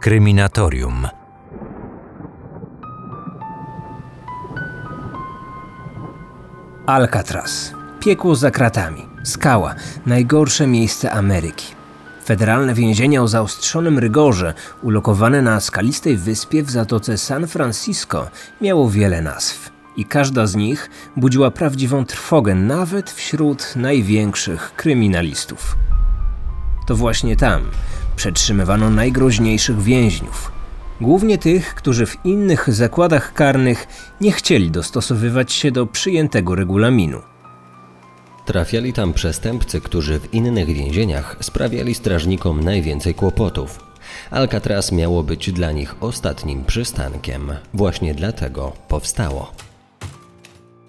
Kryminatorium. Alcatraz. Piekło za kratami. Skała. Najgorsze miejsce Ameryki. Federalne więzienie o zaostrzonym rygorze, ulokowane na skalistej wyspie w zatoce San Francisco, miało wiele nazw. I każda z nich budziła prawdziwą trwogę nawet wśród największych kryminalistów. To właśnie tam przetrzymywano najgroźniejszych więźniów. Głównie tych, którzy w innych zakładach karnych nie chcieli dostosowywać się do przyjętego regulaminu. Trafiali tam przestępcy, którzy w innych więzieniach sprawiali strażnikom najwięcej kłopotów. Alcatraz miało być dla nich ostatnim przystankiem. Właśnie dlatego powstało.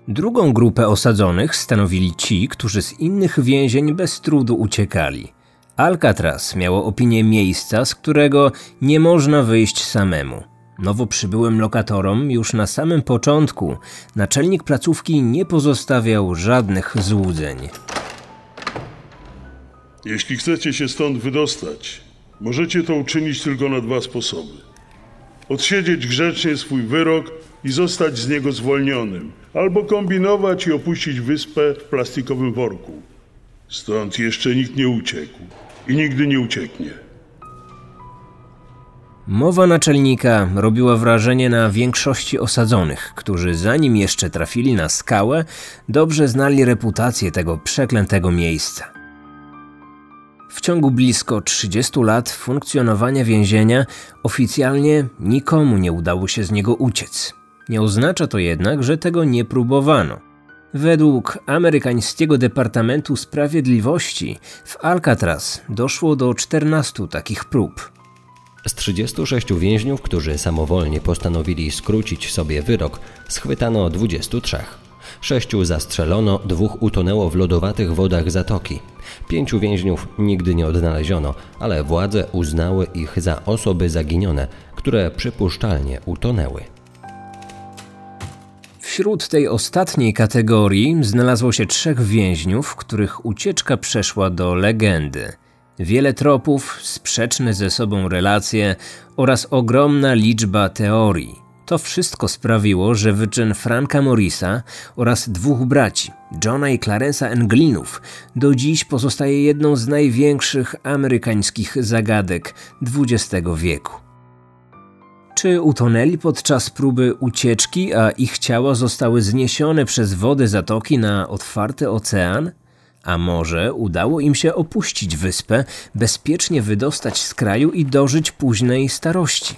Drugą grupę osadzonych stanowili ci, którzy z innych więzień bez trudu uciekali. Alcatraz miało opinię miejsca, z którego nie można wyjść samemu. Nowo przybyłym lokatorom już na samym początku naczelnik placówki nie pozostawiał żadnych złudzeń. Jeśli chcecie się stąd wydostać, możecie to uczynić tylko na dwa sposoby. Odsiedzieć grzecznie swój wyrok i zostać z niego zwolnionym, albo kombinować i opuścić wyspę w plastikowym worku. Stąd jeszcze nikt nie uciekł i nigdy nie ucieknie. Mowa naczelnika robiła wrażenie na większości osadzonych, którzy zanim jeszcze trafili na skałę, dobrze znali reputację tego przeklętego miejsca. W ciągu blisko 30 lat funkcjonowania więzienia oficjalnie nikomu nie udało się z niego uciec. Nie oznacza to jednak, że tego nie próbowano. Według amerykańskiego Departamentu Sprawiedliwości w Alcatraz doszło do 14 takich prób. Z 36 więźniów, którzy samowolnie postanowili skrócić sobie wyrok, schwytano 23. Sześciu zastrzelono, dwóch utonęło w lodowatych wodach zatoki. Pięciu więźniów nigdy nie odnaleziono, ale władze uznały ich za osoby zaginione, które przypuszczalnie utonęły. Wśród tej ostatniej kategorii znalazło się trzech więźniów, których ucieczka przeszła do legendy. Wiele tropów, sprzeczne ze sobą relacje oraz ogromna liczba teorii. To wszystko sprawiło, że wyczyn Franka Morrisa oraz dwóch braci, Johna i Clarence'a Englinów, do dziś pozostaje jedną z największych amerykańskich zagadek XX wieku. Czy utonęli podczas próby ucieczki, a ich ciała zostały zniesione przez wody zatoki na otwarty ocean? A może udało im się opuścić wyspę, bezpiecznie wydostać z kraju i dożyć późnej starości?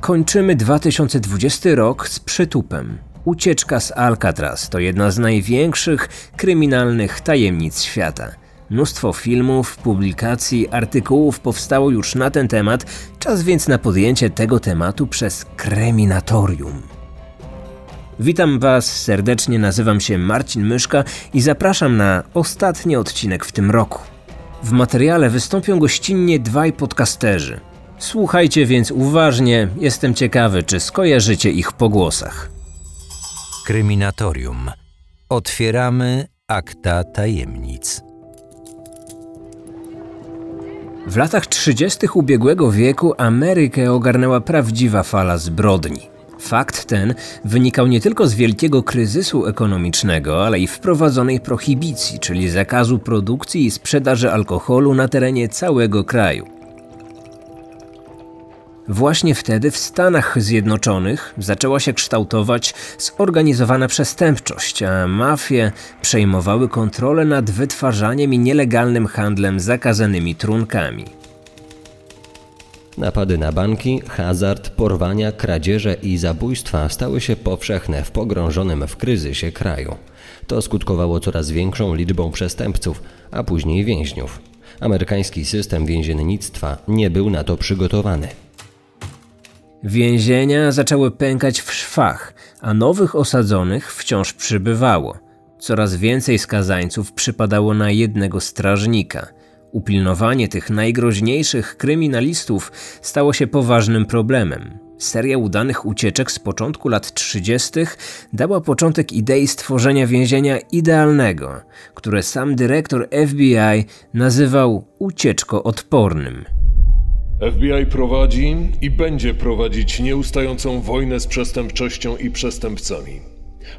Kończymy 2020 rok z przytupem. Ucieczka z Alcatraz to jedna z największych kryminalnych tajemnic świata. Mnóstwo filmów, publikacji, artykułów powstało już na ten temat, czas więc na podjęcie tego tematu przez Kreminatorium. Witam Was serdecznie, nazywam się Marcin Myszka i zapraszam na ostatni odcinek w tym roku. W materiale wystąpią gościnnie dwaj podcasterzy. Słuchajcie więc uważnie, jestem ciekawy, czy skojarzycie ich po głosach. Kryminatorium. Otwieramy akta tajemnic. W latach 30. ubiegłego wieku Amerykę ogarnęła prawdziwa fala zbrodni. Fakt ten wynikał nie tylko z wielkiego kryzysu ekonomicznego, ale i wprowadzonej prohibicji, czyli zakazu produkcji i sprzedaży alkoholu na terenie całego kraju. Właśnie wtedy w Stanach Zjednoczonych zaczęła się kształtować zorganizowana przestępczość, a mafie przejmowały kontrolę nad wytwarzaniem i nielegalnym handlem zakazanymi trunkami. Napady na banki, hazard, porwania, kradzieże i zabójstwa stały się powszechne w pogrążonym w kryzysie kraju. To skutkowało coraz większą liczbą przestępców, a później więźniów. Amerykański system więziennictwa nie był na to przygotowany. Więzienia zaczęły pękać w szwach, a nowych osadzonych wciąż przybywało. Coraz więcej skazańców przypadało na jednego strażnika. Upilnowanie tych najgroźniejszych kryminalistów stało się poważnym problemem. Seria udanych ucieczek z początku lat 30. dała początek idei stworzenia więzienia idealnego, które sam dyrektor FBI nazywał ucieczko odpornym. FBI prowadzi i będzie prowadzić nieustającą wojnę z przestępczością i przestępcami.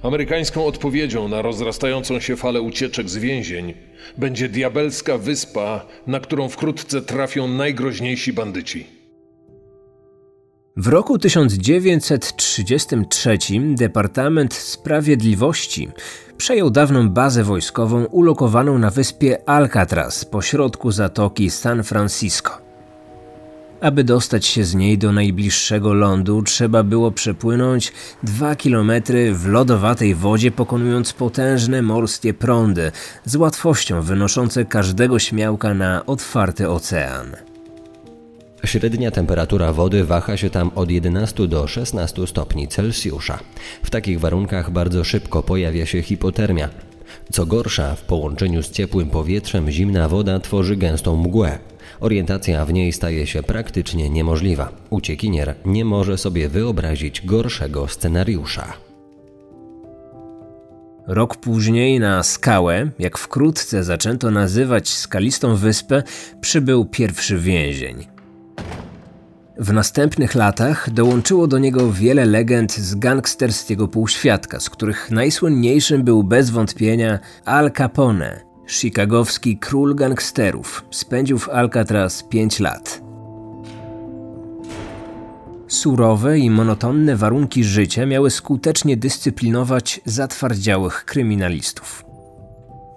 Amerykańską odpowiedzią na rozrastającą się falę ucieczek z więzień będzie diabelska wyspa, na którą wkrótce trafią najgroźniejsi bandyci. W roku 1933 Departament Sprawiedliwości przejął dawną bazę wojskową ulokowaną na wyspie Alcatraz pośrodku zatoki San Francisco. Aby dostać się z niej do najbliższego lądu, trzeba było przepłynąć dwa kilometry w lodowatej wodzie, pokonując potężne morskie prądy, z łatwością wynoszące każdego śmiałka na otwarty ocean. Średnia temperatura wody waha się tam od 11 do 16 stopni Celsjusza. W takich warunkach bardzo szybko pojawia się hipotermia. Co gorsza, w połączeniu z ciepłym powietrzem zimna woda tworzy gęstą mgłę. Orientacja w niej staje się praktycznie niemożliwa. Uciekinier nie może sobie wyobrazić gorszego scenariusza. Rok później na skałę, jak wkrótce zaczęto nazywać skalistą wyspę, przybył pierwszy więzień. W następnych latach dołączyło do niego wiele legend z gangsterskiego półświadka, z których najsłynniejszym był bez wątpienia Al Capone, chicagowski król gangsterów. Spędził w Alcatraz 5 lat. Surowe i monotonne warunki życia miały skutecznie dyscyplinować zatwardziałych kryminalistów.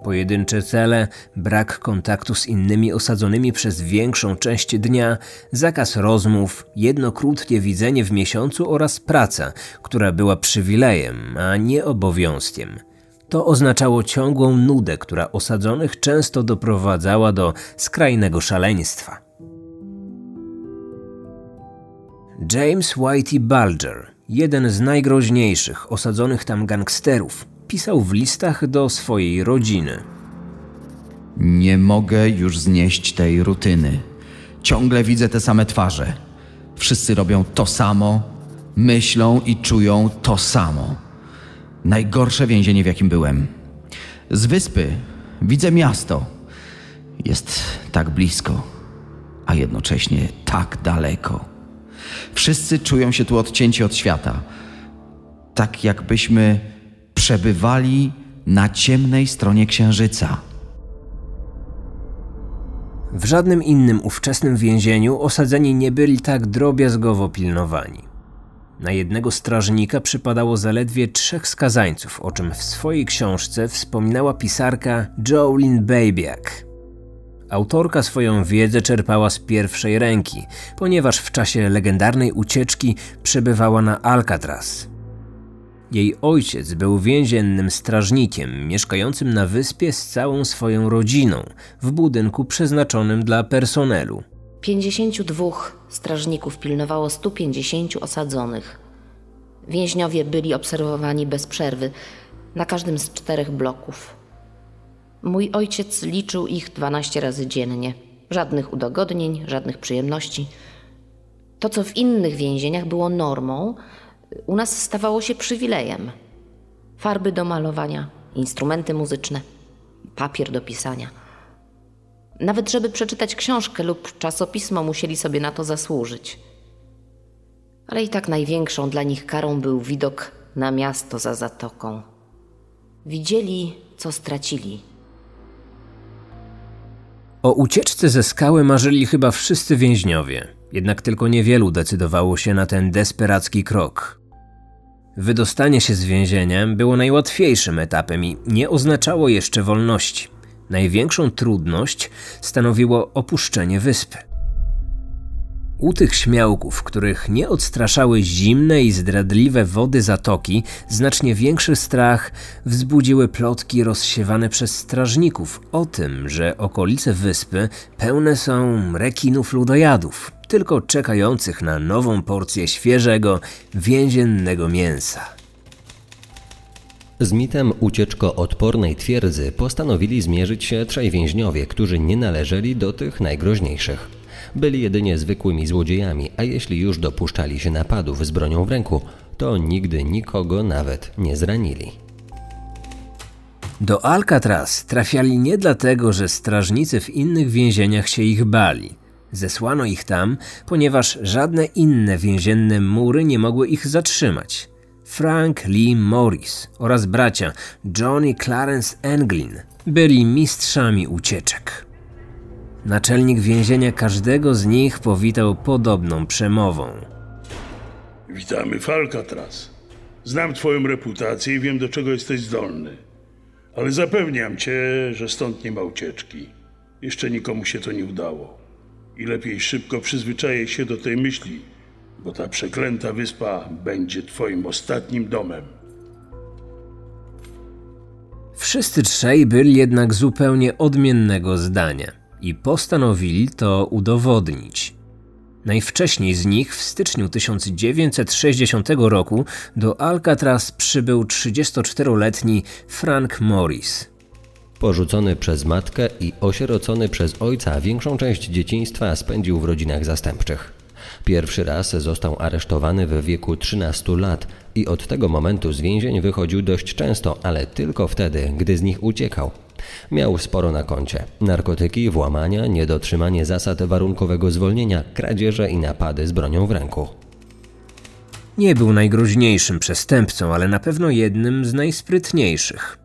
Pojedyncze cele, brak kontaktu z innymi osadzonymi przez większą część dnia, zakaz rozmów, jedno krótkie widzenie w miesiącu oraz praca, która była przywilejem, a nie obowiązkiem. To oznaczało ciągłą nudę, która osadzonych często doprowadzała do skrajnego szaleństwa. James Whitey Bulger, jeden z najgroźniejszych osadzonych tam gangsterów, pisał w listach do swojej rodziny. Nie mogę już znieść tej rutyny. Ciągle widzę te same twarze. Wszyscy robią to samo, myślą i czują to samo. Najgorsze więzienie, w jakim byłem. Z wyspy widzę miasto. Jest tak blisko, a jednocześnie tak daleko. Wszyscy czują się tu odcięci od świata. Tak jakbyśmy przebywali na ciemnej stronie księżyca. W żadnym innym ówczesnym więzieniu osadzeni nie byli tak drobiazgowo pilnowani. Na jednego strażnika przypadało zaledwie trzech skazańców, o czym w swojej książce wspominała pisarka Jolene Babiak. Autorka swoją wiedzę czerpała z pierwszej ręki, ponieważ w czasie legendarnej ucieczki przebywała na Alcatraz. Jej ojciec był więziennym strażnikiem, mieszkającym na wyspie z całą swoją rodziną, w budynku przeznaczonym dla personelu. 52 strażników pilnowało 150 osadzonych. Więźniowie byli obserwowani bez przerwy na każdym z czterech bloków. Mój ojciec liczył ich 12 razy dziennie. Żadnych udogodnień, żadnych przyjemności. To, co w innych więzieniach było normą, u nas stawało się przywilejem. Farby do malowania, instrumenty muzyczne, papier do pisania. Nawet żeby przeczytać książkę lub czasopismo, musieli sobie na to zasłużyć. Ale i tak największą dla nich karą był widok na miasto za zatoką. Widzieli, co stracili. O ucieczce ze skały marzyli chyba wszyscy więźniowie, jednak tylko niewielu decydowało się na ten desperacki krok. Wydostanie się z więzienia było najłatwiejszym etapem i nie oznaczało jeszcze wolności. Największą trudność stanowiło opuszczenie wyspy. U tych śmiałków, których nie odstraszały zimne i zdradliwe wody zatoki, znacznie większy strach wzbudziły plotki rozsiewane przez strażników o tym, że okolice wyspy pełne są rekinów ludojadów, tylko czekających na nową porcję świeżego, więziennego mięsa. Z mitem ucieczko-odpornej twierdzy postanowili zmierzyć się trzej więźniowie, którzy nie należeli do tych najgroźniejszych. Byli jedynie zwykłymi złodziejami, a jeśli już dopuszczali się napadów z bronią w ręku, to nigdy nikogo nawet nie zranili. Do Alcatraz trafiali nie dlatego, że strażnicy w innych więzieniach się ich bali. Zesłano ich tam, ponieważ żadne inne więzienne mury nie mogły ich zatrzymać. Frank Lee Morris oraz bracia Johnny Clarence Englin byli mistrzami ucieczek. Naczelnik więzienia każdego z nich powitał podobną przemową. Witamy w Alcatraz. Znam twoją reputację i wiem, do czego jesteś zdolny. Ale zapewniam cię, że stąd nie ma ucieczki. Jeszcze nikomu się to nie udało. I lepiej szybko przyzwyczajaj się do tej myśli, bo ta przeklęta wyspa będzie twoim ostatnim domem. Wszyscy trzej byli jednak zupełnie odmiennego zdania i postanowili to udowodnić. Najwcześniej z nich w styczniu 1960 roku do Alcatraz przybył 34-letni Frank Morris. Porzucony przez matkę i osierocony przez ojca, większą część dzieciństwa spędził w rodzinach zastępczych. Pierwszy raz został aresztowany w wieku 13 lat i od tego momentu z więzień wychodził dość często, ale tylko wtedy, gdy z nich uciekał. Miał sporo na koncie: narkotyki, włamania, niedotrzymanie zasad warunkowego zwolnienia, kradzieże i napady z bronią w ręku. Nie był najgroźniejszym przestępcą, ale na pewno jednym z najsprytniejszych.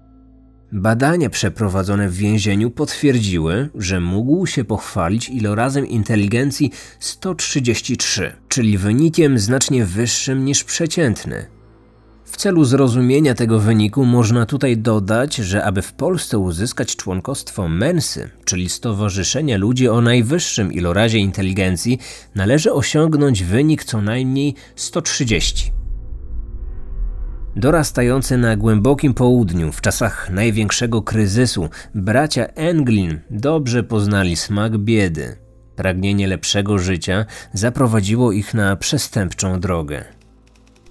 Badania przeprowadzone w więzieniu potwierdziły, że mógł się pochwalić ilorazem inteligencji 133, czyli wynikiem znacznie wyższym niż przeciętny. W celu zrozumienia tego wyniku można tutaj dodać, że aby w Polsce uzyskać członkostwo MENSY, czyli Stowarzyszenia Ludzi o najwyższym ilorazie inteligencji, należy osiągnąć wynik co najmniej 130. Dorastający na głębokim południu w czasach największego kryzysu, bracia Englin dobrze poznali smak biedy. Pragnienie lepszego życia zaprowadziło ich na przestępczą drogę.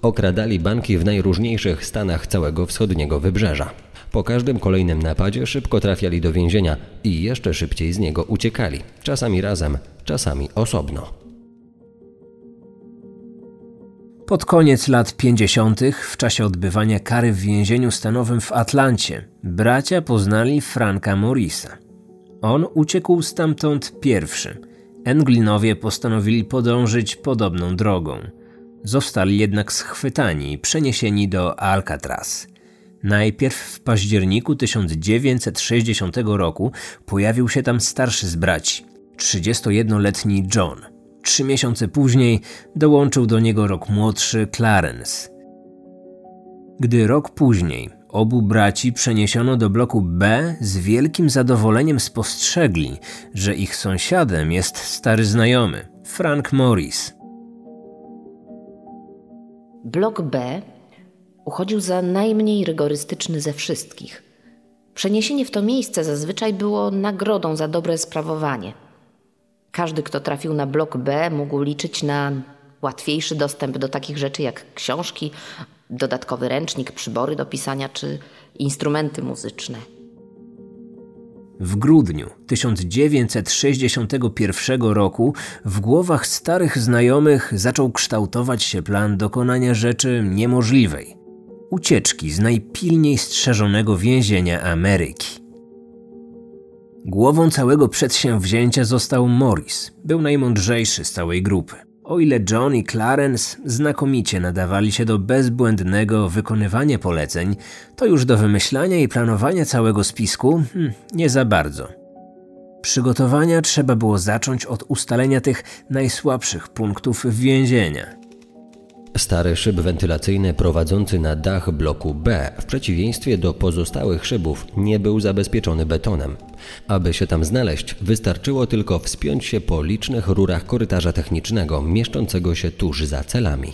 Okradali banki w najróżniejszych stanach całego wschodniego wybrzeża. Po każdym kolejnym napadzie szybko trafiali do więzienia i jeszcze szybciej z niego uciekali, czasami razem, czasami osobno. Pod koniec lat 50., w czasie odbywania kary w więzieniu stanowym w Atlancie, bracia poznali Franka Morrisa. On uciekł stamtąd pierwszy. Englinowie postanowili podążyć podobną drogą. Zostali jednak schwytani i przeniesieni do Alcatraz. Najpierw w październiku 1960 roku pojawił się tam starszy z braci, 31-letni John. Trzy miesiące później dołączył do niego rok młodszy Clarence. Gdy rok później obu braci przeniesiono do bloku B, z wielkim zadowoleniem spostrzegli, że ich sąsiadem jest stary znajomy, Frank Morris. Blok B uchodził za najmniej rygorystyczny ze wszystkich. Przeniesienie w to miejsce zazwyczaj było nagrodą za dobre sprawowanie. Każdy, kto trafił na blok B, mógł liczyć na łatwiejszy dostęp do takich rzeczy jak książki, dodatkowy ręcznik, przybory do pisania czy instrumenty muzyczne. W grudniu 1961 roku w głowach starych znajomych zaczął kształtować się plan dokonania rzeczy niemożliwej ucieczki z najpilniej strzeżonego więzienia Ameryki. Głową całego przedsięwzięcia został Morris. Był najmądrzejszy z całej grupy. O ile John i Clarence znakomicie nadawali się do bezbłędnego wykonywania poleceń, to już do wymyślania i planowania całego spisku hmm, nie za bardzo. Przygotowania trzeba było zacząć od ustalenia tych najsłabszych punktów więzienia. Stary szyb wentylacyjny prowadzący na dach bloku B, w przeciwieństwie do pozostałych szybów, nie był zabezpieczony betonem. Aby się tam znaleźć, wystarczyło tylko wspiąć się po licznych rurach korytarza technicznego, mieszczącego się tuż za celami.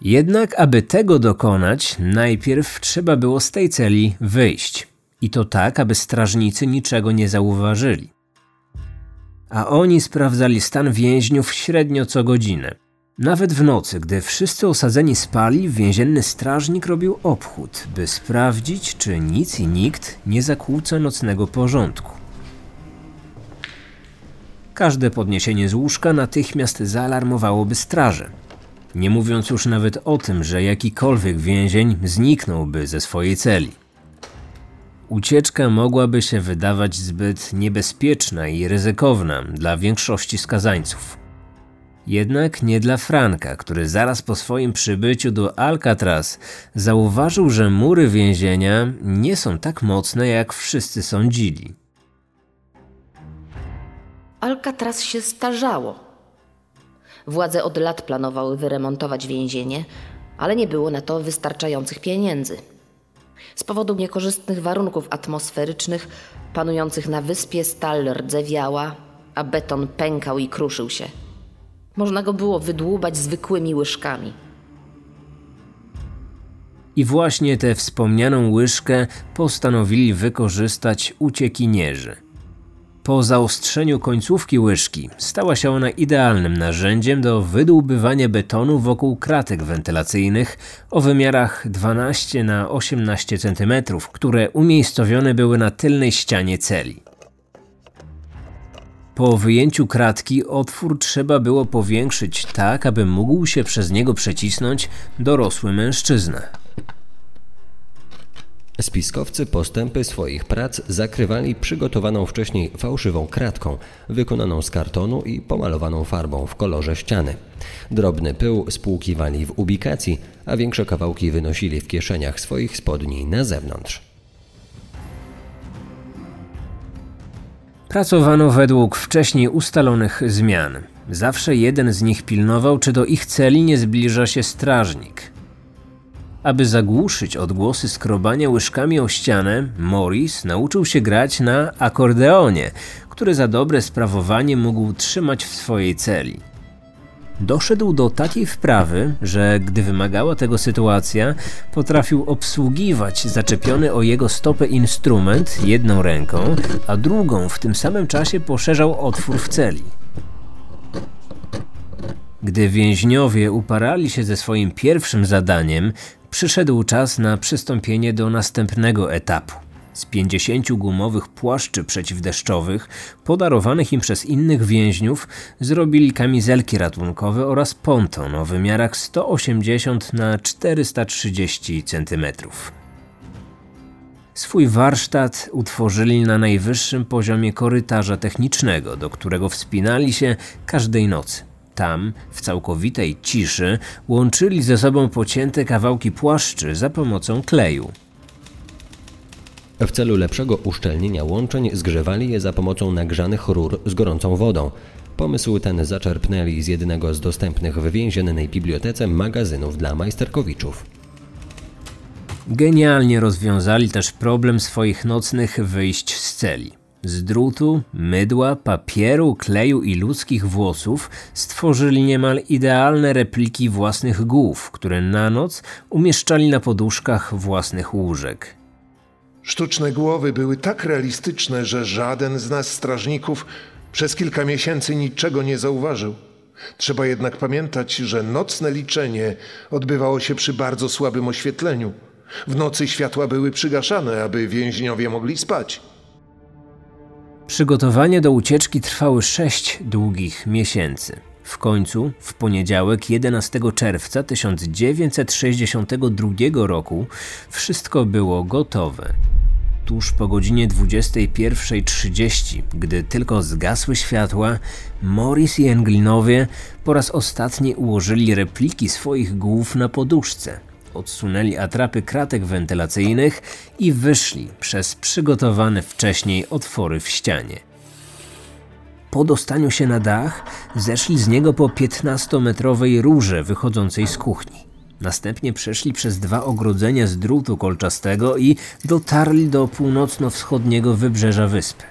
Jednak, aby tego dokonać, najpierw trzeba było z tej celi wyjść. I to tak, aby strażnicy niczego nie zauważyli a oni sprawdzali stan więźniów średnio co godzinę. Nawet w nocy, gdy wszyscy osadzeni spali, więzienny strażnik robił obchód, by sprawdzić, czy nic i nikt nie zakłóca nocnego porządku. Każde podniesienie z łóżka natychmiast zaalarmowałoby strażę. Nie mówiąc już nawet o tym, że jakikolwiek więzień zniknąłby ze swojej celi. Ucieczka mogłaby się wydawać zbyt niebezpieczna i ryzykowna dla większości skazańców. Jednak nie dla Franka, który zaraz po swoim przybyciu do Alcatraz zauważył, że mury więzienia nie są tak mocne, jak wszyscy sądzili. Alcatraz się starzało. Władze od lat planowały wyremontować więzienie, ale nie było na to wystarczających pieniędzy. Z powodu niekorzystnych warunków atmosferycznych panujących na wyspie stal rdzewiała, a beton pękał i kruszył się. Można go było wydłubać zwykłymi łyżkami. I właśnie tę wspomnianą łyżkę postanowili wykorzystać uciekinierzy. Po zaostrzeniu końcówki łyżki stała się ona idealnym narzędziem do wydłubywania betonu wokół kratek wentylacyjnych o wymiarach 12 na 18 cm, które umiejscowione były na tylnej ścianie celi. Po wyjęciu kratki otwór trzeba było powiększyć tak, aby mógł się przez niego przecisnąć dorosły mężczyzna. Spiskowcy postępy swoich prac zakrywali przygotowaną wcześniej fałszywą kratką, wykonaną z kartonu i pomalowaną farbą w kolorze ściany. Drobny pył spłukiwali w ubikacji, a większe kawałki wynosili w kieszeniach swoich spodni na zewnątrz. Pracowano według wcześniej ustalonych zmian. Zawsze jeden z nich pilnował, czy do ich celi nie zbliża się strażnik. Aby zagłuszyć odgłosy skrobania łyżkami o ścianę, Morris nauczył się grać na akordeonie, który za dobre sprawowanie mógł trzymać w swojej celi. Doszedł do takiej wprawy, że gdy wymagała tego sytuacja, potrafił obsługiwać zaczepiony o jego stopę instrument jedną ręką, a drugą w tym samym czasie poszerzał otwór w celi. Gdy więźniowie uparali się ze swoim pierwszym zadaniem, przyszedł czas na przystąpienie do następnego etapu. Z 50 gumowych płaszczy przeciwdeszczowych, podarowanych im przez innych więźniów, zrobili kamizelki ratunkowe oraz ponton o wymiarach 180 na 430 cm. Swój warsztat utworzyli na najwyższym poziomie korytarza technicznego, do którego wspinali się każdej nocy. Tam, w całkowitej ciszy, łączyli ze sobą pocięte kawałki płaszczy za pomocą kleju. W celu lepszego uszczelnienia łączeń zgrzewali je za pomocą nagrzanych rur z gorącą wodą. Pomysł ten zaczerpnęli z jednego z dostępnych w więziennej bibliotece magazynów dla majsterkowiczów. Genialnie rozwiązali też problem swoich nocnych wyjść z celi. Z drutu, mydła, papieru, kleju i ludzkich włosów stworzyli niemal idealne repliki własnych głów, które na noc umieszczali na poduszkach własnych łóżek. Sztuczne głowy były tak realistyczne, że żaden z nas strażników przez kilka miesięcy niczego nie zauważył. Trzeba jednak pamiętać, że nocne liczenie odbywało się przy bardzo słabym oświetleniu. W nocy światła były przygaszane, aby więźniowie mogli spać. Przygotowania do ucieczki trwały sześć długich miesięcy. W końcu, w poniedziałek 11 czerwca 1962 roku, wszystko było gotowe. Tuż po godzinie 21.30, gdy tylko zgasły światła, Morris i Englinowie po raz ostatni ułożyli repliki swoich głów na poduszce – odsunęli atrapy kratek wentylacyjnych i wyszli przez przygotowane wcześniej otwory w ścianie. Po dostaniu się na dach, zeszli z niego po 15-metrowej rurze wychodzącej z kuchni. Następnie przeszli przez dwa ogrodzenia z drutu kolczastego i dotarli do północno-wschodniego wybrzeża wyspy.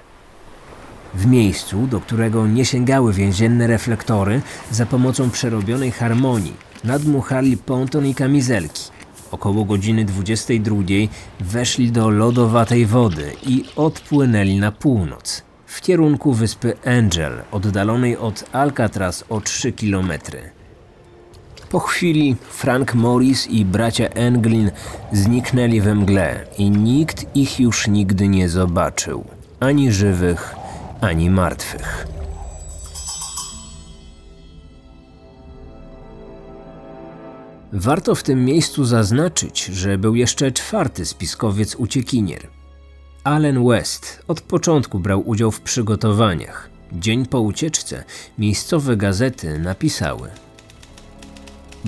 W miejscu, do którego nie sięgały więzienne reflektory, za pomocą przerobionej harmonii nadmuchali ponton i kamizelki. Około godziny 22 weszli do lodowatej wody i odpłynęli na północ, w kierunku wyspy Angel, oddalonej od Alcatraz o 3 kilometry. Po chwili Frank Morris i bracia Englin zniknęli we mgle i nikt ich już nigdy nie zobaczył. Ani żywych, ani martwych. Warto w tym miejscu zaznaczyć, że był jeszcze czwarty spiskowiec uciekinier. Allen West od początku brał udział w przygotowaniach. Dzień po ucieczce miejscowe gazety napisały –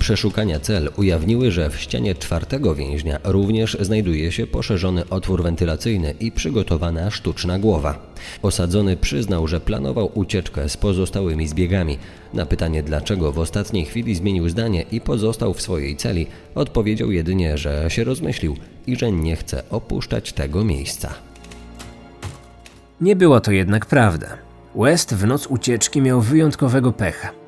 Przeszukania cel ujawniły, że w ścianie czwartego więźnia również znajduje się poszerzony otwór wentylacyjny i przygotowana sztuczna głowa. Osadzony przyznał, że planował ucieczkę z pozostałymi zbiegami. Na pytanie dlaczego w ostatniej chwili zmienił zdanie i pozostał w swojej celi, odpowiedział jedynie, że się rozmyślił i że nie chce opuszczać tego miejsca. Nie była to jednak prawda. West w noc ucieczki miał wyjątkowego pecha.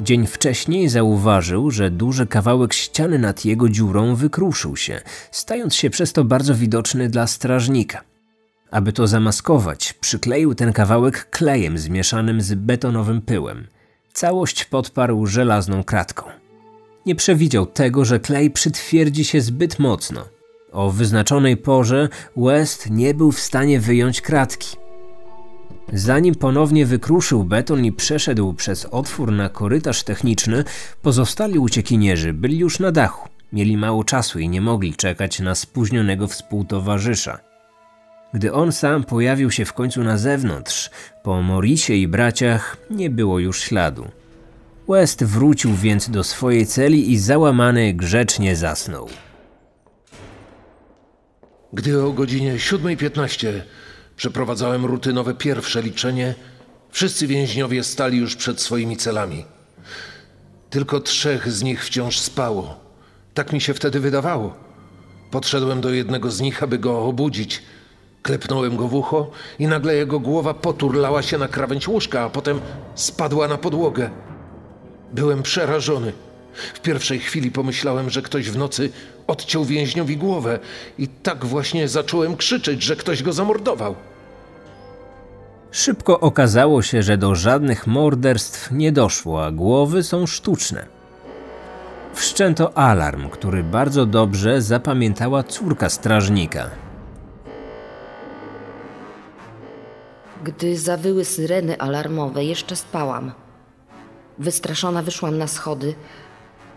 Dzień wcześniej zauważył, że duży kawałek ściany nad jego dziurą wykruszył się, stając się przez to bardzo widoczny dla strażnika. Aby to zamaskować, przykleił ten kawałek klejem zmieszanym z betonowym pyłem. Całość podparł żelazną kratką. Nie przewidział tego, że klej przytwierdzi się zbyt mocno. O wyznaczonej porze West nie był w stanie wyjąć kratki. Zanim ponownie wykruszył beton i przeszedł przez otwór na korytarz techniczny, pozostali uciekinierzy byli już na dachu. Mieli mało czasu i nie mogli czekać na spóźnionego współtowarzysza. Gdy on sam pojawił się w końcu na zewnątrz, po Morisie i braciach nie było już śladu. West wrócił więc do swojej celi i załamany grzecznie zasnął. Gdy o godzinie 7.15 Przeprowadzałem rutynowe pierwsze liczenie. Wszyscy więźniowie stali już przed swoimi celami. Tylko trzech z nich wciąż spało. Tak mi się wtedy wydawało. Podszedłem do jednego z nich, aby go obudzić. Klepnąłem go w ucho i nagle jego głowa poturlała się na krawędź łóżka, a potem spadła na podłogę. Byłem przerażony. W pierwszej chwili pomyślałem, że ktoś w nocy odciął więźniowi głowę i tak właśnie zacząłem krzyczeć, że ktoś go zamordował. Szybko okazało się, że do żadnych morderstw nie doszło, a głowy są sztuczne. Wszczęto alarm, który bardzo dobrze zapamiętała córka strażnika. Gdy zawyły syreny alarmowe, jeszcze spałam. Wystraszona wyszłam na schody,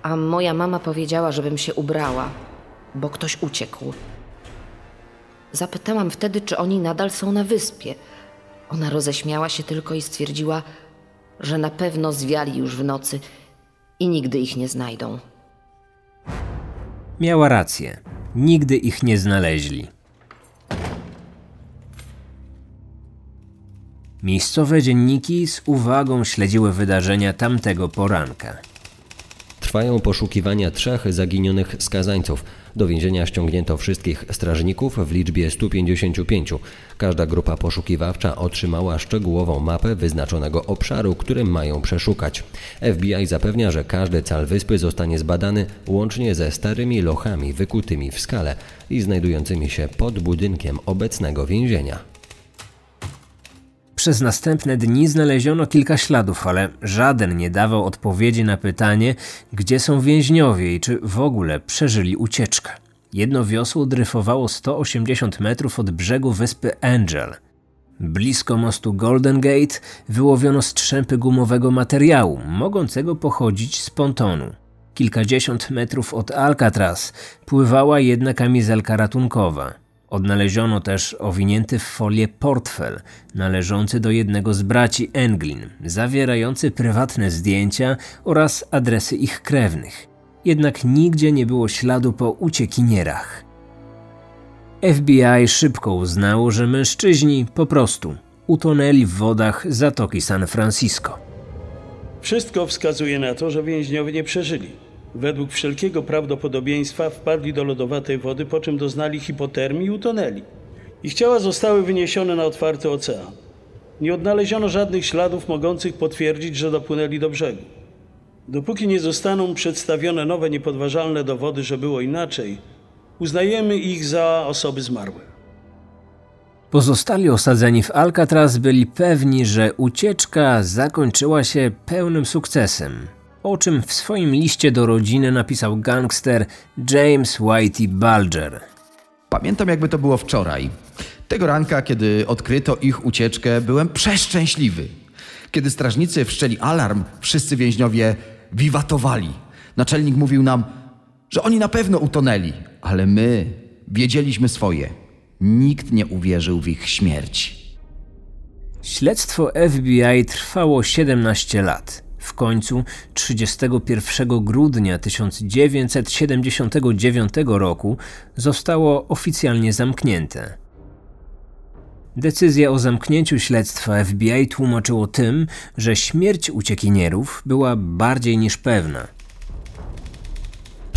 a moja mama powiedziała, żebym się ubrała, bo ktoś uciekł. Zapytałam wtedy, czy oni nadal są na wyspie. Ona roześmiała się tylko i stwierdziła, że na pewno zwiali już w nocy i nigdy ich nie znajdą. Miała rację. Nigdy ich nie znaleźli. Miejscowe dzienniki z uwagą śledziły wydarzenia tamtego poranka. Trwają poszukiwania trzech zaginionych skazańców. Do więzienia ściągnięto wszystkich strażników w liczbie 155. Każda grupa poszukiwawcza otrzymała szczegółową mapę wyznaczonego obszaru, który mają przeszukać. FBI zapewnia, że każdy cal wyspy zostanie zbadany łącznie ze starymi lochami wykutymi w skale i znajdującymi się pod budynkiem obecnego więzienia. Przez następne dni znaleziono kilka śladów, ale żaden nie dawał odpowiedzi na pytanie, gdzie są więźniowie i czy w ogóle przeżyli ucieczkę. Jedno wiosło dryfowało 180 metrów od brzegu wyspy Angel. Blisko mostu Golden Gate wyłowiono strzępy gumowego materiału, mogącego pochodzić z pontonu. Kilkadziesiąt metrów od Alcatraz pływała jedna kamizelka ratunkowa. Odnaleziono też owinięty w folię portfel należący do jednego z braci Englin, zawierający prywatne zdjęcia oraz adresy ich krewnych. Jednak nigdzie nie było śladu po uciekinierach. FBI szybko uznało, że mężczyźni po prostu utonęli w wodach Zatoki San Francisco. Wszystko wskazuje na to, że więźniowie nie przeżyli. Według wszelkiego prawdopodobieństwa wpadli do lodowatej wody, po czym doznali hipotermii i utonęli. Ich ciała zostały wyniesione na otwarty ocean. Nie odnaleziono żadnych śladów mogących potwierdzić, że dopłynęli do brzegu. Dopóki nie zostaną przedstawione nowe, niepodważalne dowody, że było inaczej, uznajemy ich za osoby zmarłe. Pozostali osadzeni w Alcatraz byli pewni, że ucieczka zakończyła się pełnym sukcesem. O czym w swoim liście do rodziny napisał gangster James Whitey Bulger. Pamiętam, jakby to było wczoraj. Tego ranka, kiedy odkryto ich ucieczkę, byłem przeszczęśliwy. Kiedy strażnicy wszczęli alarm, wszyscy więźniowie wiwatowali. Naczelnik mówił nam, że oni na pewno utonęli, ale my wiedzieliśmy swoje. Nikt nie uwierzył w ich śmierć. Śledztwo FBI trwało 17 lat. W końcu 31 grudnia 1979 roku zostało oficjalnie zamknięte. Decyzja o zamknięciu śledztwa FBI tłumaczyło tym, że śmierć uciekinierów była bardziej niż pewna.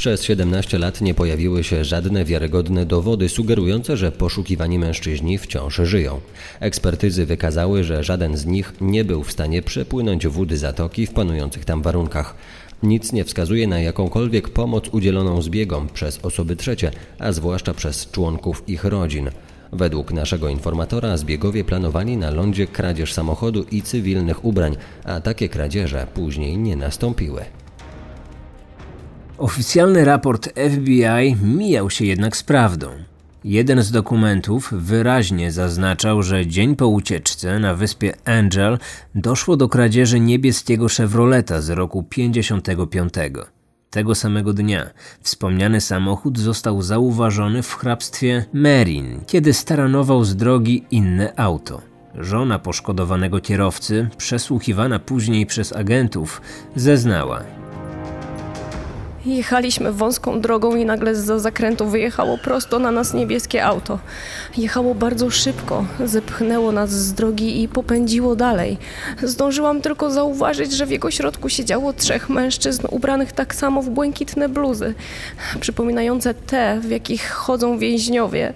Przez 17 lat nie pojawiły się żadne wiarygodne dowody sugerujące, że poszukiwani mężczyźni wciąż żyją. Ekspertyzy wykazały, że żaden z nich nie był w stanie przepłynąć wód zatoki w panujących tam warunkach. Nic nie wskazuje na jakąkolwiek pomoc udzieloną zbiegom przez osoby trzecie, a zwłaszcza przez członków ich rodzin. Według naszego informatora zbiegowie planowali na lądzie kradzież samochodu i cywilnych ubrań, a takie kradzieże później nie nastąpiły. Oficjalny raport FBI mijał się jednak z prawdą. Jeden z dokumentów wyraźnie zaznaczał, że dzień po ucieczce na wyspie Angel doszło do kradzieży niebieskiego Chevroleta z roku 55. Tego samego dnia wspomniany samochód został zauważony w hrabstwie Merin, kiedy staranował z drogi inne auto. Żona poszkodowanego kierowcy, przesłuchiwana później przez agentów, zeznała, Jechaliśmy wąską drogą i nagle za zakrętu wyjechało prosto na nas niebieskie auto. Jechało bardzo szybko, zepchnęło nas z drogi i popędziło dalej. Zdążyłam tylko zauważyć, że w jego środku siedziało trzech mężczyzn ubranych tak samo w błękitne bluzy, przypominające te, w jakich chodzą więźniowie.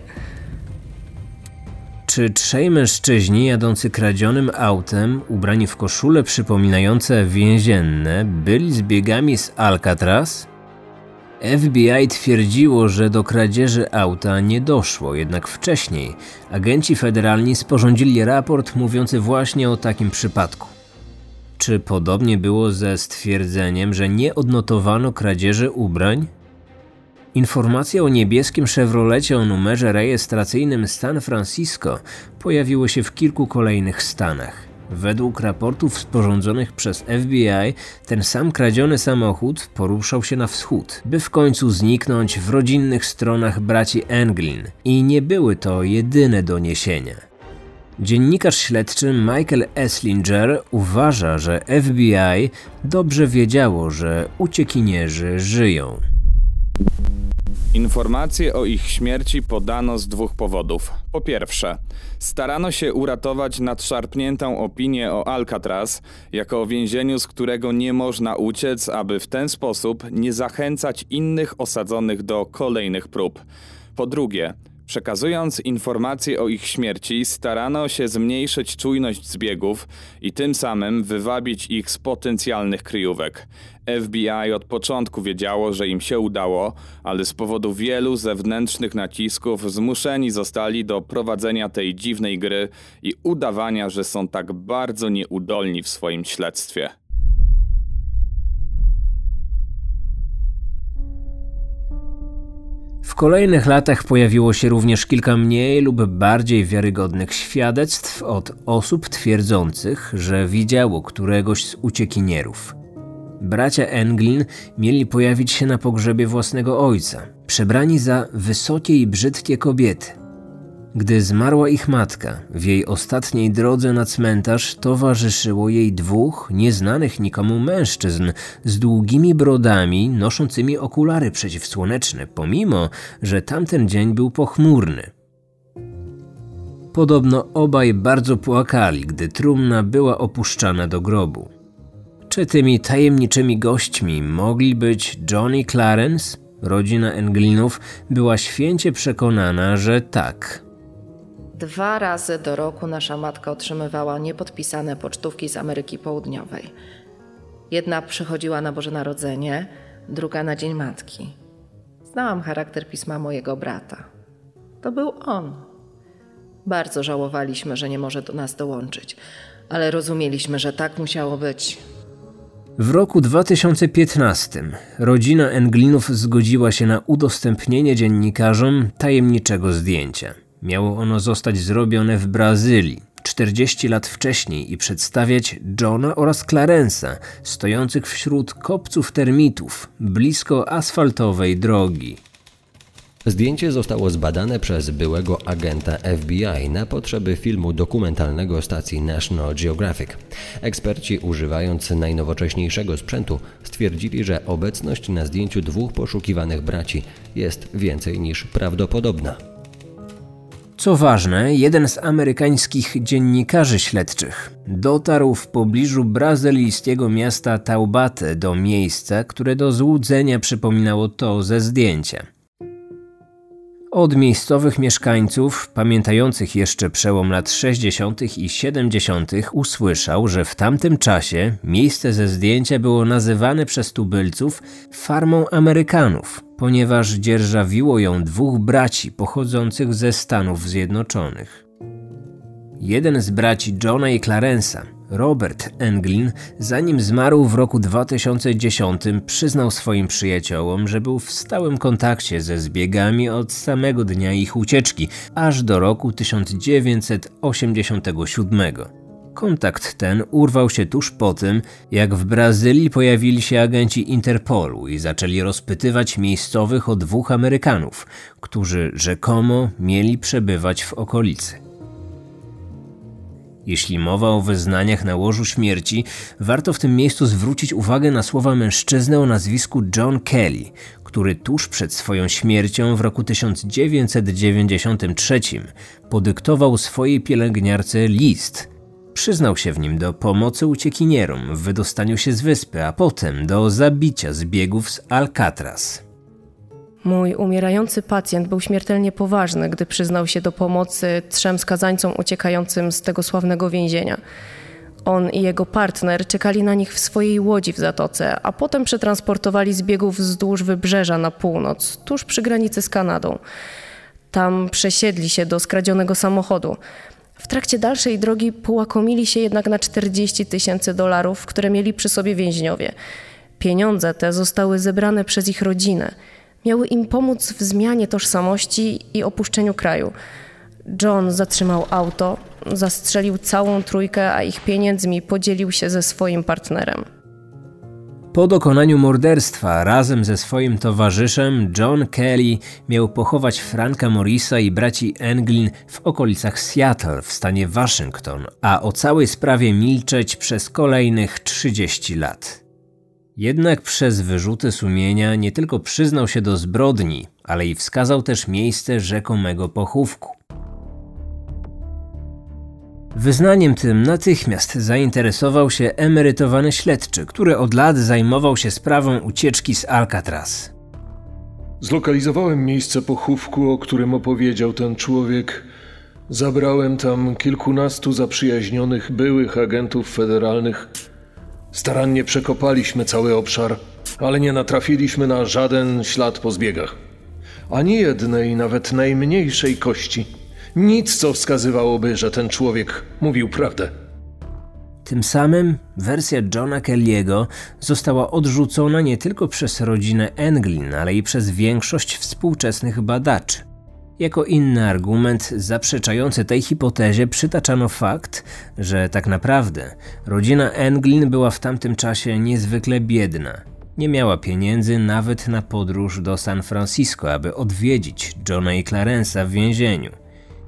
Czy trzej mężczyźni jadący kradzionym autem, ubrani w koszule przypominające więzienne, byli zbiegami z Alcatraz? FBI twierdziło, że do kradzieży auta nie doszło, jednak wcześniej agenci federalni sporządzili raport mówiący właśnie o takim przypadku. Czy podobnie było ze stwierdzeniem, że nie odnotowano kradzieży ubrań? Informacje o niebieskim Chevrolecie o numerze rejestracyjnym San Francisco pojawiły się w kilku kolejnych stanach. Według raportów sporządzonych przez FBI, ten sam kradziony samochód poruszał się na wschód, by w końcu zniknąć w rodzinnych stronach braci Englin. I nie były to jedyne doniesienia. Dziennikarz śledczy Michael Esslinger uważa, że FBI dobrze wiedziało, że uciekinierzy żyją. Informacje o ich śmierci podano z dwóch powodów. Po pierwsze, starano się uratować nadszarpniętą opinię o Alcatraz jako o więzieniu, z którego nie można uciec, aby w ten sposób nie zachęcać innych osadzonych do kolejnych prób. Po drugie, Przekazując informacje o ich śmierci, starano się zmniejszyć czujność zbiegów i tym samym wywabić ich z potencjalnych kryjówek. FBI od początku wiedziało, że im się udało, ale z powodu wielu zewnętrznych nacisków zmuszeni zostali do prowadzenia tej dziwnej gry i udawania, że są tak bardzo nieudolni w swoim śledztwie. W kolejnych latach pojawiło się również kilka mniej lub bardziej wiarygodnych świadectw od osób twierdzących, że widziało któregoś z uciekinierów. Bracia Englin mieli pojawić się na pogrzebie własnego ojca, przebrani za wysokie i brzydkie kobiety. Gdy zmarła ich matka, w jej ostatniej drodze na cmentarz towarzyszyło jej dwóch nieznanych nikomu mężczyzn z długimi brodami, noszącymi okulary przeciwsłoneczne, pomimo że tamten dzień był pochmurny. Podobno obaj bardzo płakali, gdy trumna była opuszczana do grobu. Czy tymi tajemniczymi gośćmi mogli być Johnny Clarence? Rodzina Englinów była święcie przekonana, że tak. Dwa razy do roku nasza matka otrzymywała niepodpisane pocztówki z Ameryki Południowej. Jedna przychodziła na Boże Narodzenie, druga na Dzień Matki. Znałam charakter pisma mojego brata. To był on. Bardzo żałowaliśmy, że nie może do nas dołączyć, ale rozumieliśmy, że tak musiało być. W roku 2015 rodzina Englinów zgodziła się na udostępnienie dziennikarzom tajemniczego zdjęcia. Miało ono zostać zrobione w Brazylii 40 lat wcześniej i przedstawiać Johna oraz Clarensa stojących wśród kopców termitów blisko asfaltowej drogi. Zdjęcie zostało zbadane przez byłego agenta FBI na potrzeby filmu dokumentalnego stacji National Geographic. Eksperci, używając najnowocześniejszego sprzętu, stwierdzili, że obecność na zdjęciu dwóch poszukiwanych braci jest więcej niż prawdopodobna. Co ważne, jeden z amerykańskich dziennikarzy śledczych dotarł w pobliżu brazylijskiego miasta Taubate do miejsca, które do złudzenia przypominało to ze zdjęcia. Od miejscowych mieszkańców, pamiętających jeszcze przełom lat 60. i 70., usłyszał, że w tamtym czasie miejsce ze zdjęcia było nazywane przez tubylców farmą Amerykanów, ponieważ dzierżawiło ją dwóch braci pochodzących ze Stanów Zjednoczonych. Jeden z braci Johna i Clarensa Robert Englin, zanim zmarł w roku 2010, przyznał swoim przyjaciołom, że był w stałym kontakcie ze zbiegami od samego dnia ich ucieczki, aż do roku 1987. Kontakt ten urwał się tuż po tym, jak w Brazylii pojawili się agenci Interpolu i zaczęli rozpytywać miejscowych o dwóch Amerykanów, którzy rzekomo mieli przebywać w okolicy. Jeśli mowa o wyznaniach na łożu śmierci, warto w tym miejscu zwrócić uwagę na słowa mężczyzny o nazwisku John Kelly, który tuż przed swoją śmiercią w roku 1993 podyktował swojej pielęgniarce list. Przyznał się w nim do pomocy uciekinierom w wydostaniu się z wyspy, a potem do zabicia zbiegów z Alcatraz. Mój umierający pacjent był śmiertelnie poważny, gdy przyznał się do pomocy trzem skazańcom uciekającym z tego sławnego więzienia. On i jego partner czekali na nich w swojej łodzi w zatoce, a potem przetransportowali zbiegów wzdłuż wybrzeża na północ, tuż przy granicy z Kanadą. Tam przesiedli się do skradzionego samochodu. W trakcie dalszej drogi połakomili się jednak na 40 tysięcy dolarów, które mieli przy sobie więźniowie. Pieniądze te zostały zebrane przez ich rodzinę miały im pomóc w zmianie tożsamości i opuszczeniu kraju. John zatrzymał auto, zastrzelił całą trójkę, a ich pieniędzmi podzielił się ze swoim partnerem. Po dokonaniu morderstwa razem ze swoim towarzyszem John Kelly miał pochować Franka Morrisa i braci Englin w okolicach Seattle w stanie Waszyngton, a o całej sprawie milczeć przez kolejnych 30 lat. Jednak przez wyrzuty sumienia nie tylko przyznał się do zbrodni, ale i wskazał też miejsce rzekomego pochówku. Wyznaniem tym natychmiast zainteresował się emerytowany śledczy, który od lat zajmował się sprawą ucieczki z Alcatraz. Zlokalizowałem miejsce pochówku, o którym opowiedział ten człowiek. Zabrałem tam kilkunastu zaprzyjaźnionych byłych agentów federalnych Starannie przekopaliśmy cały obszar, ale nie natrafiliśmy na żaden ślad po zbiegach. Ani jednej, nawet najmniejszej kości. Nic, co wskazywałoby, że ten człowiek mówił prawdę. Tym samym wersja Johna Kelly'ego została odrzucona nie tylko przez rodzinę Englin, ale i przez większość współczesnych badaczy. Jako inny argument zaprzeczający tej hipotezie przytaczano fakt, że tak naprawdę rodzina Englin była w tamtym czasie niezwykle biedna. Nie miała pieniędzy nawet na podróż do San Francisco, aby odwiedzić Johna i Clarence'a w więzieniu.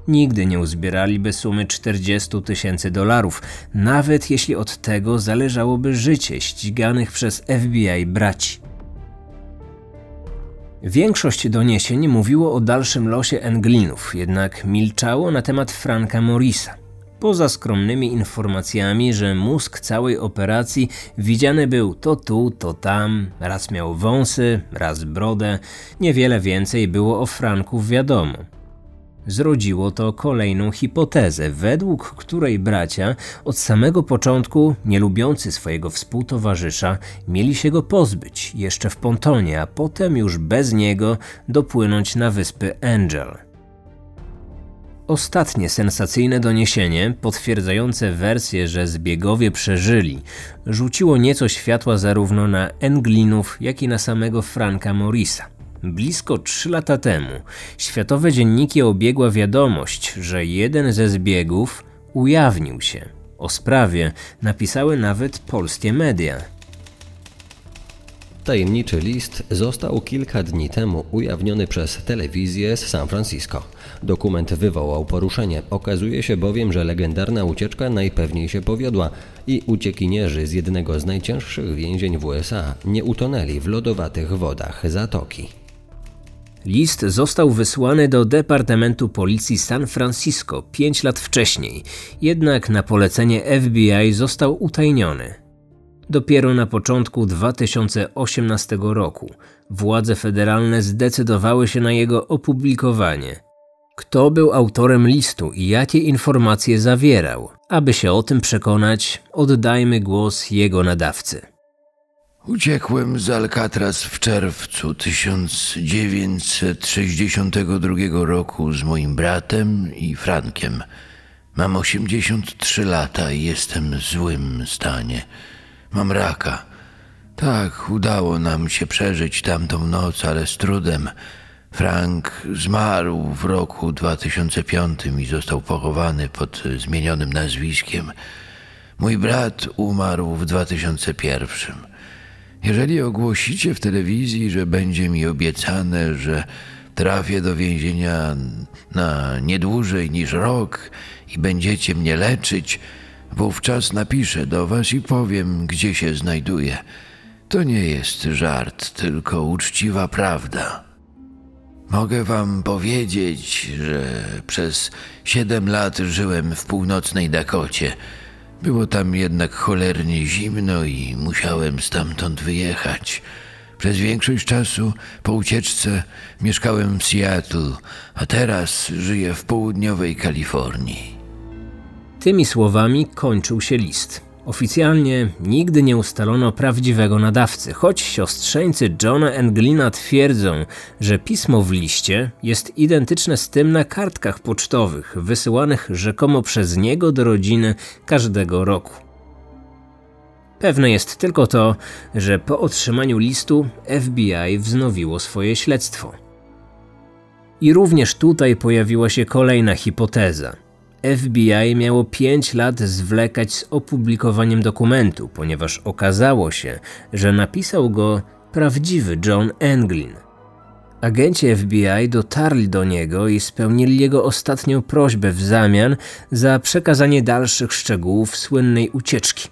Nigdy nie uzbieraliby sumy 40 tysięcy dolarów, nawet jeśli od tego zależałoby życie ściganych przez FBI braci. Większość doniesień mówiło o dalszym losie Englinów, jednak milczało na temat Franka Morrisa. Poza skromnymi informacjami, że mózg całej operacji widziany był to tu, to tam, raz miał wąsy, raz brodę, niewiele więcej było o Franku wiadomo zrodziło to kolejną hipotezę, według której bracia od samego początku, nie lubiący swojego współtowarzysza, mieli się go pozbyć jeszcze w pontonie, a potem już bez niego dopłynąć na wyspy Angel. Ostatnie sensacyjne doniesienie, potwierdzające wersję, że zbiegowie przeżyli, rzuciło nieco światła zarówno na Englinów, jak i na samego Franka Morrisa. Blisko trzy lata temu światowe dzienniki obiegła wiadomość, że jeden ze zbiegów ujawnił się. O sprawie napisały nawet polskie media. Tajemniczy list został kilka dni temu ujawniony przez telewizję z San Francisco. Dokument wywołał poruszenie. Okazuje się bowiem, że legendarna ucieczka najpewniej się powiodła i uciekinierzy z jednego z najcięższych więzień w USA nie utonęli w lodowatych wodach zatoki. List został wysłany do Departamentu Policji San Francisco pięć lat wcześniej, jednak na polecenie FBI został utajniony. Dopiero na początku 2018 roku władze federalne zdecydowały się na jego opublikowanie. Kto był autorem listu i jakie informacje zawierał? Aby się o tym przekonać, oddajmy głos jego nadawcy. Uciekłem z Alcatraz w czerwcu 1962 roku z moim bratem i Frankiem. Mam 83 lata i jestem w złym stanie. Mam raka. Tak, udało nam się przeżyć tamtą noc, ale z trudem. Frank zmarł w roku 2005 i został pochowany pod zmienionym nazwiskiem. Mój brat umarł w 2001. Jeżeli ogłosicie w telewizji, że będzie mi obiecane, że trafię do więzienia na nie dłużej niż rok i będziecie mnie leczyć, wówczas napiszę do was i powiem, gdzie się znajduję. To nie jest żart, tylko uczciwa prawda. Mogę wam powiedzieć, że przez siedem lat żyłem w północnej Dakocie. Było tam jednak cholernie zimno i musiałem stamtąd wyjechać. Przez większość czasu po ucieczce mieszkałem w Seattle, a teraz żyję w południowej Kalifornii. Tymi słowami kończył się list. Oficjalnie nigdy nie ustalono prawdziwego nadawcy, choć siostrzeńcy Johna Englina twierdzą, że pismo w liście jest identyczne z tym na kartkach pocztowych wysyłanych rzekomo przez niego do rodziny każdego roku. Pewne jest tylko to, że po otrzymaniu listu FBI wznowiło swoje śledztwo. I również tutaj pojawiła się kolejna hipoteza – FBI miało 5 lat zwlekać z opublikowaniem dokumentu, ponieważ okazało się, że napisał go prawdziwy John Englin. Agenci FBI dotarli do niego i spełnili jego ostatnią prośbę w zamian za przekazanie dalszych szczegółów słynnej ucieczki.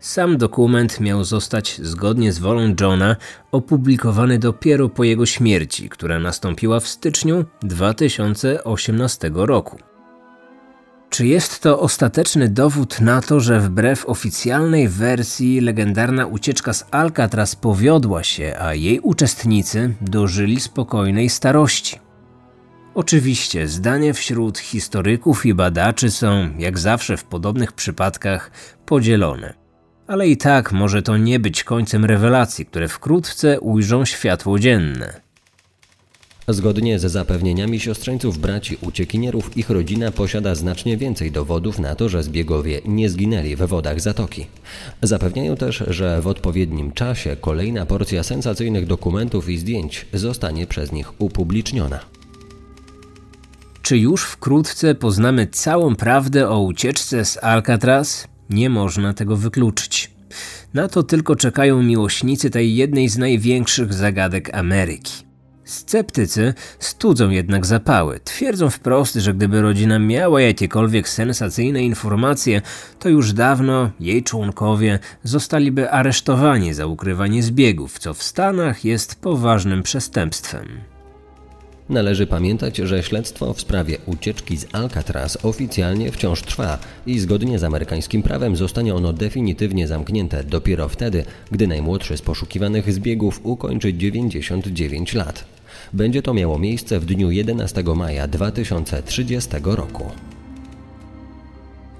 Sam dokument miał zostać, zgodnie z wolą Johna, opublikowany dopiero po jego śmierci, która nastąpiła w styczniu 2018 roku. Czy jest to ostateczny dowód na to, że wbrew oficjalnej wersji legendarna ucieczka z Alcatraz powiodła się, a jej uczestnicy dożyli spokojnej starości? Oczywiście zdania wśród historyków i badaczy są, jak zawsze w podobnych przypadkach, podzielone. Ale i tak może to nie być końcem rewelacji, które wkrótce ujrzą światło dzienne. Zgodnie ze zapewnieniami siostrzeńców braci uciekinierów, ich rodzina posiada znacznie więcej dowodów na to, że zbiegowie nie zginęli we wodach zatoki. Zapewniają też, że w odpowiednim czasie kolejna porcja sensacyjnych dokumentów i zdjęć zostanie przez nich upubliczniona. Czy już wkrótce poznamy całą prawdę o ucieczce z Alcatraz? Nie można tego wykluczyć. Na to tylko czekają miłośnicy tej jednej z największych zagadek Ameryki. Sceptycy studzą jednak zapały. Twierdzą wprost, że gdyby rodzina miała jakiekolwiek sensacyjne informacje, to już dawno jej członkowie zostaliby aresztowani za ukrywanie zbiegów, co w Stanach jest poważnym przestępstwem. Należy pamiętać, że śledztwo w sprawie ucieczki z Alcatraz oficjalnie wciąż trwa i zgodnie z amerykańskim prawem zostanie ono definitywnie zamknięte dopiero wtedy, gdy najmłodszy z poszukiwanych zbiegów ukończy 99 lat. Będzie to miało miejsce w dniu 11 maja 2030 roku.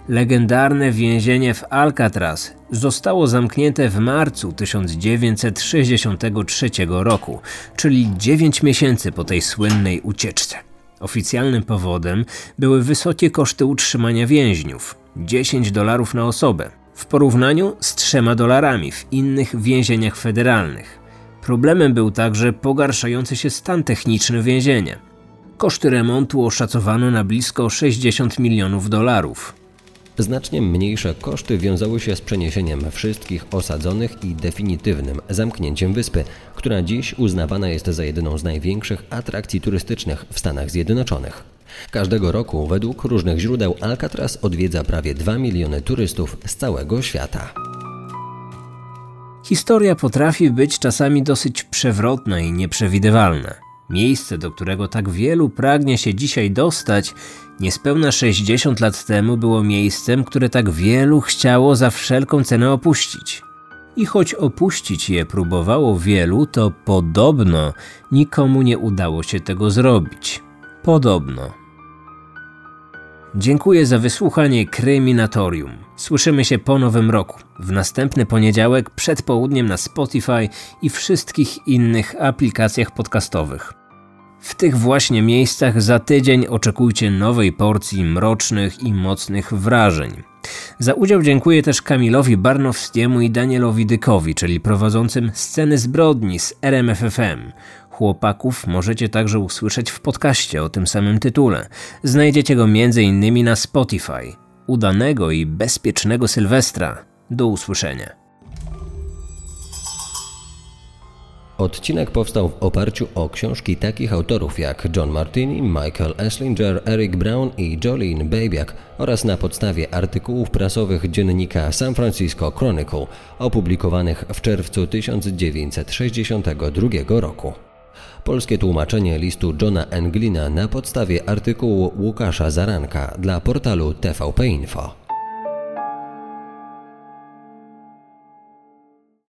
Legendarne więzienie w Alcatraz zostało zamknięte w marcu 1963 roku, czyli 9 miesięcy po tej słynnej ucieczce. Oficjalnym powodem były wysokie koszty utrzymania więźniów 10 dolarów na osobę, w porównaniu z 3 dolarami w innych więzieniach federalnych. Problemem był także pogarszający się stan techniczny więzienia. Koszty remontu oszacowano na blisko 60 milionów dolarów. Znacznie mniejsze koszty wiązały się z przeniesieniem wszystkich osadzonych i definitywnym zamknięciem wyspy, która dziś uznawana jest za jedną z największych atrakcji turystycznych w Stanach Zjednoczonych. Każdego roku, według różnych źródeł, Alcatraz odwiedza prawie 2 miliony turystów z całego świata. Historia potrafi być czasami dosyć przewrotna i nieprzewidywalna. Miejsce, do którego tak wielu pragnie się dzisiaj dostać, niespełna 60 lat temu było miejscem, które tak wielu chciało za wszelką cenę opuścić. I choć opuścić je próbowało wielu, to podobno nikomu nie udało się tego zrobić. Podobno. Dziękuję za wysłuchanie Kryminatorium. Słyszymy się po nowym roku, w następny poniedziałek przed południem na Spotify i wszystkich innych aplikacjach podcastowych. W tych właśnie miejscach za tydzień oczekujcie nowej porcji mrocznych i mocnych wrażeń. Za udział dziękuję też Kamilowi Barnowskiemu i Danielowi Dykowi, czyli prowadzącym sceny zbrodni z RMFFM. Chłopaków możecie także usłyszeć w podcaście o tym samym tytule. Znajdziecie go m.in. na Spotify. Udanego i bezpiecznego Sylwestra. Do usłyszenia. Odcinek powstał w oparciu o książki takich autorów jak John Martini, Michael Esslinger, Eric Brown i Jolene Babiak oraz na podstawie artykułów prasowych dziennika San Francisco Chronicle opublikowanych w czerwcu 1962 roku. Polskie tłumaczenie listu Johna Englina na podstawie artykułu Łukasza Zaranka dla portalu TVP Info.